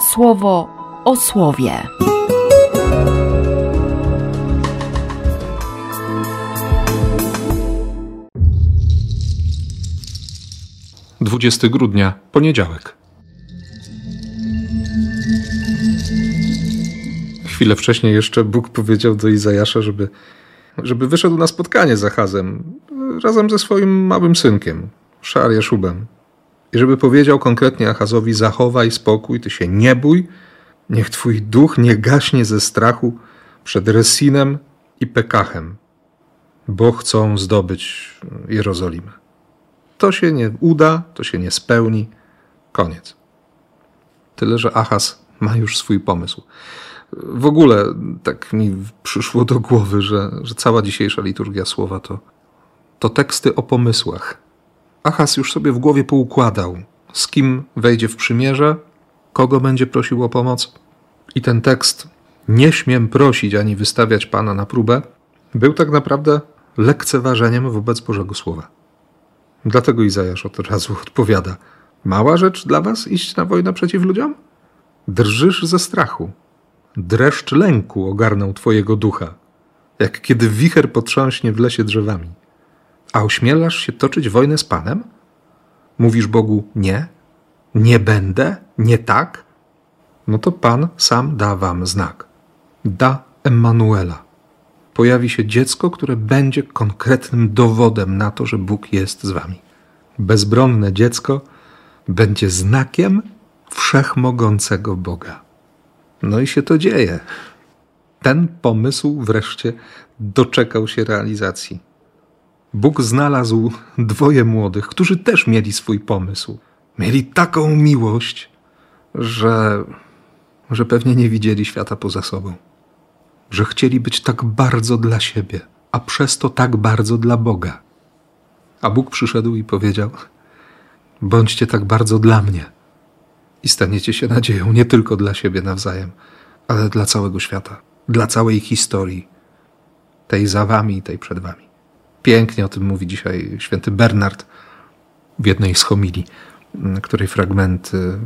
słowo o słowie. Dwudziesty grudnia, poniedziałek. Chwilę wcześniej jeszcze Bóg powiedział do Izajasza, żeby, żeby wyszedł na spotkanie z Achazem razem ze swoim małym synkiem, Szariaszubem. I żeby powiedział konkretnie Achazowi: Zachowaj spokój, ty się nie bój, niech twój duch nie gaśnie ze strachu przed Resinem i Pekachem, bo chcą zdobyć Jerozolimę. To się nie uda, to się nie spełni. Koniec. Tyle, że Achaz ma już swój pomysł. W ogóle tak mi przyszło do głowy, że, że cała dzisiejsza liturgia słowa to, to teksty o pomysłach. Achaz już sobie w głowie poukładał, z kim wejdzie w przymierze, kogo będzie prosił o pomoc. I ten tekst, nie śmiem prosić ani wystawiać Pana na próbę, był tak naprawdę lekceważeniem wobec Bożego Słowa. Dlatego Izajasz od razu odpowiada: Mała rzecz dla was iść na wojnę przeciw ludziom? Drżysz ze strachu. Dreszcz lęku ogarnął twojego ducha, jak kiedy wicher potrząśnie w lesie drzewami. A ośmielasz się toczyć wojnę z Panem? Mówisz Bogu nie? Nie będę? Nie tak? No to Pan sam da wam znak. Da Emanuela. Pojawi się dziecko, które będzie konkretnym dowodem na to, że Bóg jest z wami. Bezbronne dziecko będzie znakiem wszechmogącego Boga. No i się to dzieje. Ten pomysł wreszcie doczekał się realizacji. Bóg znalazł dwoje młodych, którzy też mieli swój pomysł. Mieli taką miłość, że, że pewnie nie widzieli świata poza sobą. Że chcieli być tak bardzo dla siebie, a przez to tak bardzo dla Boga. A Bóg przyszedł i powiedział: Bądźcie tak bardzo dla mnie. I staniecie się nadzieją nie tylko dla siebie nawzajem, ale dla całego świata, dla całej historii, tej za wami i tej przed wami. Pięknie o tym mówi dzisiaj święty Bernard w jednej z homilii, której fragmenty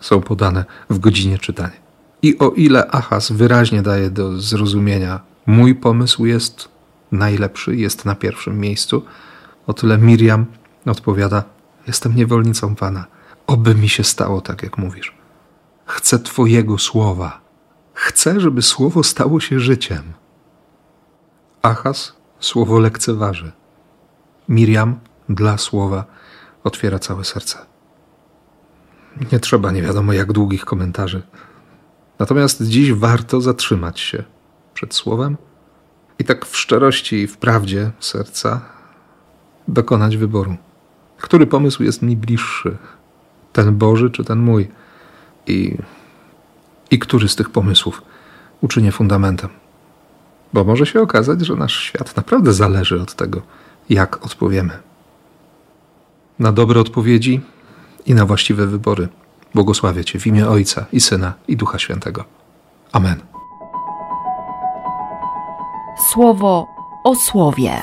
są podane w godzinie czytania. I o ile Achaz wyraźnie daje do zrozumienia, mój pomysł jest najlepszy, jest na pierwszym miejscu, o tyle Miriam odpowiada, jestem niewolnicą Pana. Oby mi się stało tak, jak mówisz. Chcę Twojego słowa. Chcę, żeby słowo stało się życiem. Achaz słowo lekceważy. Miriam dla słowa otwiera całe serce. Nie trzeba nie wiadomo jak długich komentarzy. Natomiast dziś warto zatrzymać się przed słowem i tak w szczerości i w prawdzie serca dokonać wyboru. Który pomysł jest mi bliższy? Ten Boży czy ten mój? I, i który z tych pomysłów uczynię fundamentem? Bo może się okazać, że nasz świat naprawdę zależy od tego, jak odpowiemy. Na dobre odpowiedzi i na właściwe wybory. Błogosławię Cię w imię Ojca i Syna i Ducha Świętego. Amen. Słowo o słowie.